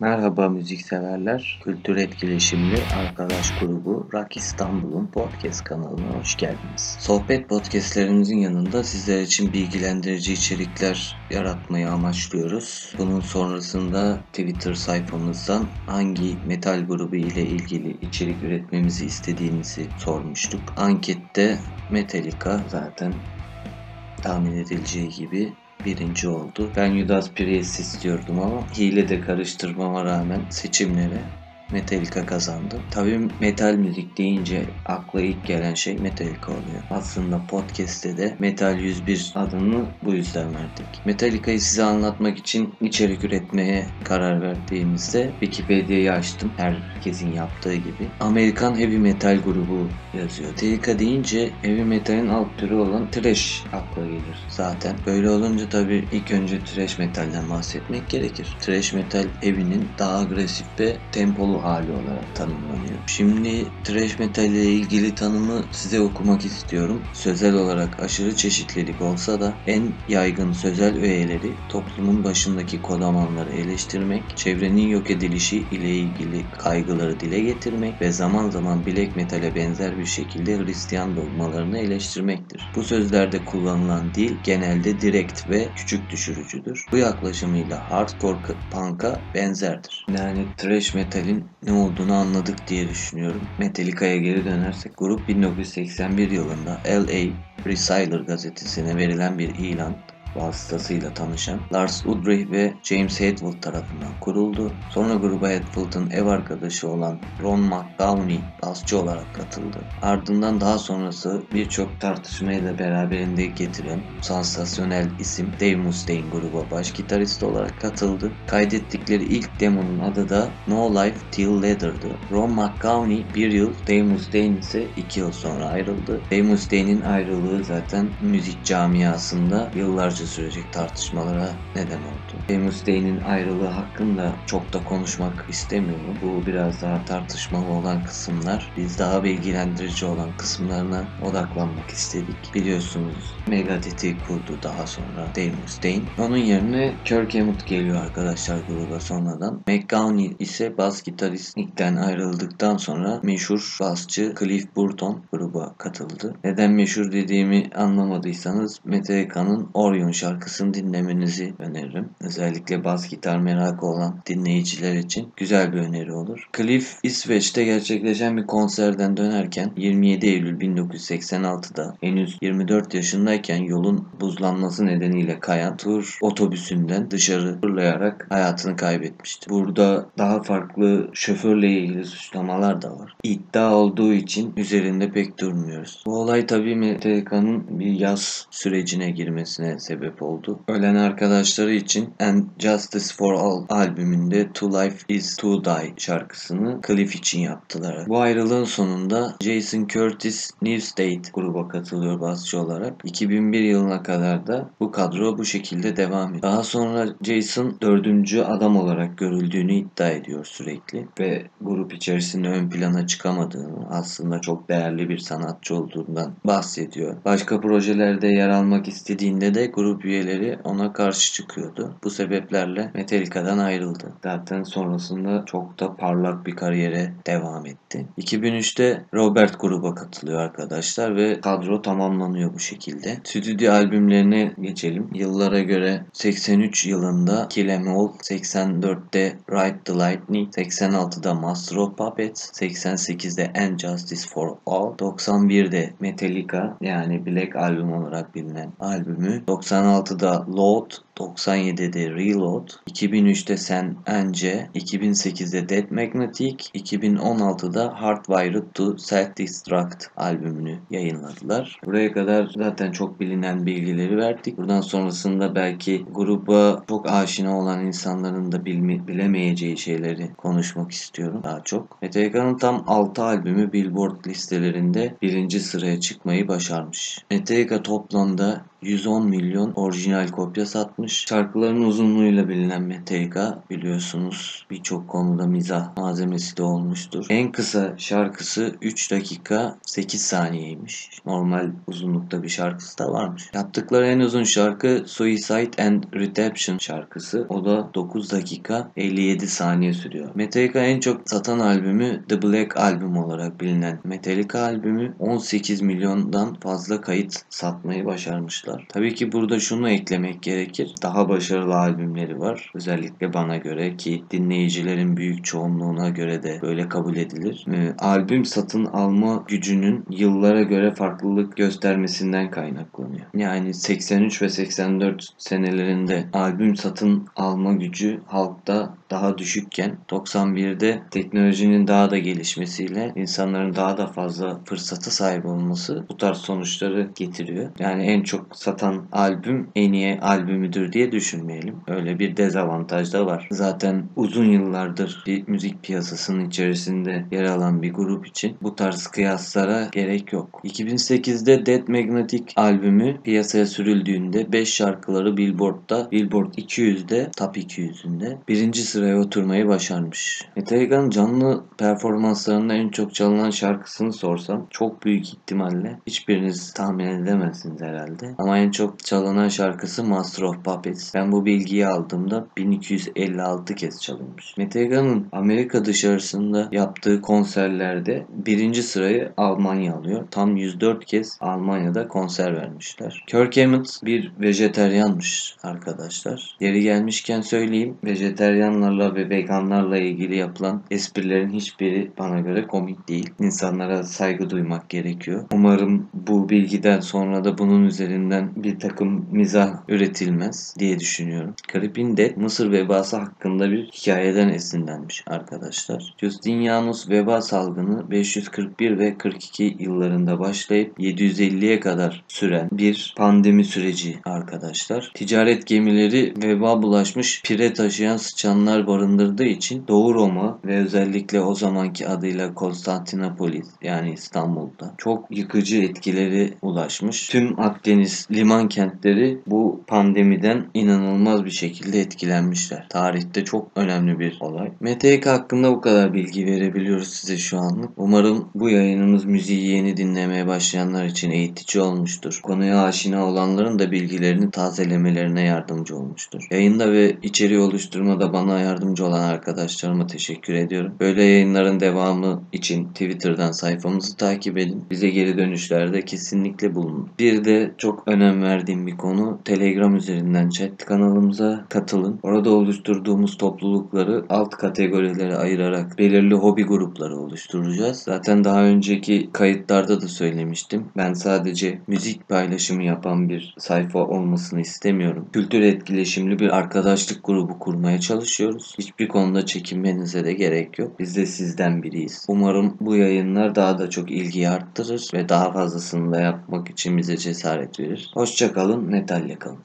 Merhaba müzikseverler. Kültür etkileşimli arkadaş grubu Rock İstanbul'un podcast kanalına hoş geldiniz. Sohbet podcastlerimizin yanında sizler için bilgilendirici içerikler yaratmayı amaçlıyoruz. Bunun sonrasında Twitter sayfamızdan hangi metal grubu ile ilgili içerik üretmemizi istediğinizi sormuştuk. Ankette Metallica zaten tahmin edileceği gibi birinci oldu. Ben Judas Priest istiyordum ama hile de karıştırmama rağmen seçimlere Metallica kazandı. Tabii metal müzik deyince akla ilk gelen şey Metallica oluyor. Aslında podcast'te de Metal 101 adını bu yüzden verdik. Metallica'yı size anlatmak için içerik üretmeye karar verdiğimizde Wikipedia'yı açtım. Herkesin yaptığı gibi. Amerikan Heavy Metal grubu yazıyor. Metallica deyince Heavy Metal'in alt türü olan Thrash akla gelir zaten. Böyle olunca tabii ilk önce Thrash Metal'den bahsetmek gerekir. Thrash Metal Heavy'nin daha agresif ve tempolu hali olarak tanımlanıyor. Şimdi thrash metal ile ilgili tanımı size okumak istiyorum. Sözel olarak aşırı çeşitlilik olsa da en yaygın sözel öğeleri toplumun başındaki kodamanları eleştirmek, çevrenin yok edilişi ile ilgili kaygıları dile getirmek ve zaman zaman black metale benzer bir şekilde Hristiyan dogmalarını eleştirmektir. Bu sözlerde kullanılan dil genelde direkt ve küçük düşürücüdür. Bu yaklaşımıyla hardcore punk'a benzerdir. Yani thrash metalin ne olduğunu anladık diye düşünüyorum. Metallica'ya geri dönersek grup 1981 yılında LA Recyler gazetesine verilen bir ilan vasıtasıyla tanışan Lars Ulrich ve James Hetfield tarafından kuruldu. Sonra gruba Hetfield'ın ev arkadaşı olan Ron McDowney basçı olarak katıldı. Ardından daha sonrası birçok tartışmayı da beraberinde getiren sansasyonel isim Dave Mustaine gruba baş gitarist olarak katıldı. Kaydettikleri ilk demonun adı da No Life Till Leather'dı. Ron McGowney bir yıl, Dave Mustaine ise iki yıl sonra ayrıldı. Dave Mustaine'in ayrılığı zaten müzik camiasında yıllarca yıllarca sürecek tartışmalara neden oldu. Dave Mustaine'in ayrılığı hakkında çok da konuşmak istemiyorum. Bu biraz daha tartışmalı olan kısımlar. Biz daha bilgilendirici olan kısımlarına odaklanmak istedik. Biliyorsunuz Megadeth'i kurdu daha sonra Dave Mustaine. Onun yerine Kirk Hammett geliyor arkadaşlar gruba sonradan. McGowney ise bas gitaristlikten ayrıldıktan sonra meşhur basçı Cliff Burton gruba katıldı. Neden meşhur dediğimi anlamadıysanız Metallica'nın Orion Brown şarkısını dinlemenizi öneririm. Özellikle bas gitar merakı olan dinleyiciler için güzel bir öneri olur. Cliff İsveç'te gerçekleşen bir konserden dönerken 27 Eylül 1986'da henüz 24 yaşındayken yolun buzlanması nedeniyle kayan tur otobüsünden dışarı fırlayarak hayatını kaybetmişti. Burada daha farklı şoförle ilgili suçlamalar da var. İddia olduğu için üzerinde pek durmuyoruz. Bu olay tabii Metallica'nın bir yaz sürecine girmesine sebep sebep oldu. Ölen arkadaşları için And Justice for All albümünde To Life Is To Die şarkısını Cliff için yaptılar. Bu ayrılığın sonunda Jason Curtis New State gruba katılıyor basçı olarak. 2001 yılına kadar da bu kadro bu şekilde devam ediyor. Daha sonra Jason dördüncü adam olarak görüldüğünü iddia ediyor sürekli ve grup içerisinde ön plana çıkamadığını aslında çok değerli bir sanatçı olduğundan bahsediyor. Başka projelerde yer almak istediğinde de grup üyeleri ona karşı çıkıyordu. Bu sebeplerle Metallica'dan ayrıldı. Zaten sonrasında çok da parlak bir kariyere devam etti. 2003'te Robert gruba katılıyor arkadaşlar ve kadro tamamlanıyor bu şekilde. Stüdyo albümlerine geçelim. Yıllara göre 83 yılında Kill Em All, 84'te Ride the Lightning, 86'da Master of Puppets, 88'de And Justice for All, 91'de Metallica yani Black albüm olarak bilinen albümü, 96'da Load, 97'de Reload, 2003'te Sen Ence, 2008'de Dead Magnetic, 2016'da Hardwired to Self-Destruct albümünü yayınladılar. Buraya kadar zaten çok bilinen bilgileri verdik. Buradan sonrasında belki gruba çok aşina olan insanların da bilme, bilemeyeceği şeyleri konuşmak istiyorum daha çok. Metallica'nın tam 6 albümü Billboard listelerinde birinci sıraya çıkmayı başarmış. Metallica toplamda 110 milyon orijinal kopya satmış. Şarkıların uzunluğuyla bilinen Metallica biliyorsunuz birçok konuda mizah malzemesi de olmuştur. En kısa şarkısı 3 dakika 8 saniyeymiş. Normal uzunlukta bir şarkısı da varmış. Yaptıkları en uzun şarkı Suicide and Redemption şarkısı. O da 9 dakika 57 saniye sürüyor. Metallica en çok satan albümü The Black Album olarak bilinen Metallica albümü 18 milyondan fazla kayıt satmayı başarmışlar. Tabii ki burada şunu eklemek gerekir. Daha başarılı albümleri var. Özellikle bana göre ki dinleyicilerin büyük çoğunluğuna göre de böyle kabul edilir. Ee, albüm satın alma gücünün yıllara göre farklılık göstermesinden kaynaklanıyor. Yani 83 ve 84 senelerinde albüm satın alma gücü halkta daha düşükken 91'de teknolojinin daha da gelişmesiyle insanların daha da fazla fırsata sahip olması bu tarz sonuçları getiriyor. Yani en çok satan albüm en iyi albümüdür diye düşünmeyelim. Öyle bir dezavantaj da var. Zaten uzun yıllardır bir müzik piyasasının içerisinde yer alan bir grup için bu tarz kıyaslara gerek yok. 2008'de Dead Magnetic albümü piyasaya sürüldüğünde 5 şarkıları Billboard'da Billboard 200'de Top 200'ünde birinci sıraya oturmayı başarmış. Metallica'nın canlı performanslarında en çok çalınan şarkısını sorsam çok büyük ihtimalle hiçbiriniz tahmin edemezsiniz herhalde. Ama en çok çalınan şarkısı Master of Puppets. Ben bu bilgiyi aldığımda 1256 kez çalınmış. Metallica'nın Amerika dışarısında yaptığı konserlerde birinci sırayı Almanya alıyor. Tam 104 kez Almanya'da konser vermişler. Kirk Hammett bir vejeteryanmış arkadaşlar. Yeri gelmişken söyleyeyim. Vejeteryanlarla ve veganlarla ilgili yapılan esprilerin hiçbiri bana göre komik değil. İnsanlara saygı duymak gerekiyor. Umarım bu bilgiden sonra da bunun üzerinden bir takım mizah üretilmez diye düşünüyorum. Creeping Dead Mısır vebası hakkında bir hikayeden esinlenmiş arkadaşlar. Justinianus veba salgını 541 ve 42 yıllarında başlayıp 750'ye kadar süren bir pandemi süreci arkadaşlar. Ticaret gemileri veba bulaşmış pire taşıyan sıçanlar barındırdığı için Doğu Roma ve özellikle o zamanki adıyla Konstantinopolis yani İstanbul'da çok yıkıcı etkileri ulaşmış. Tüm Akdeniz liman kentleri bu pandemiden inanılmaz bir şekilde etkilenmişler. Tarihte çok önemli bir olay. Meteika hakkında bu kadar bilgi verebiliyoruz size şu anlık. Umarım bu yayınımız müziği yeni dinlemeye başlayanlar için eğitici olmuştur. Konuya aşina olanların da bilgilerini tazelemelerine yardımcı olmuştur. Yayında ve içeriği oluşturmada bana yardımcı olan arkadaşlarıma teşekkür ediyorum. Böyle yayınların devamı için Twitter'dan sayfamızı takip edin. Bize geri dönüşlerde kesinlikle bulunun. Bir de çok önem verdiğim bir konu Telegram üzerinden chat kanalımıza katılın. Orada oluşturduğumuz toplulukları alt kategorilere ayırarak belirli hobi grupları oluşturacağız. Zaten daha önceki kayıtlarda da söylemiştim. Ben sadece müzik paylaşımı yapan bir sayfa olmasını istemiyorum. Kültür etkileşimli bir arkadaşlık grubu kurmaya çalışıyoruz. Hiçbir konuda çekinmenize de gerek yok. Biz de sizden biriyiz. Umarım bu yayınlar daha da çok ilgi arttırır ve daha fazlasını da yapmak için bize cesaret verir. Hoşçakalın, metalle kalın.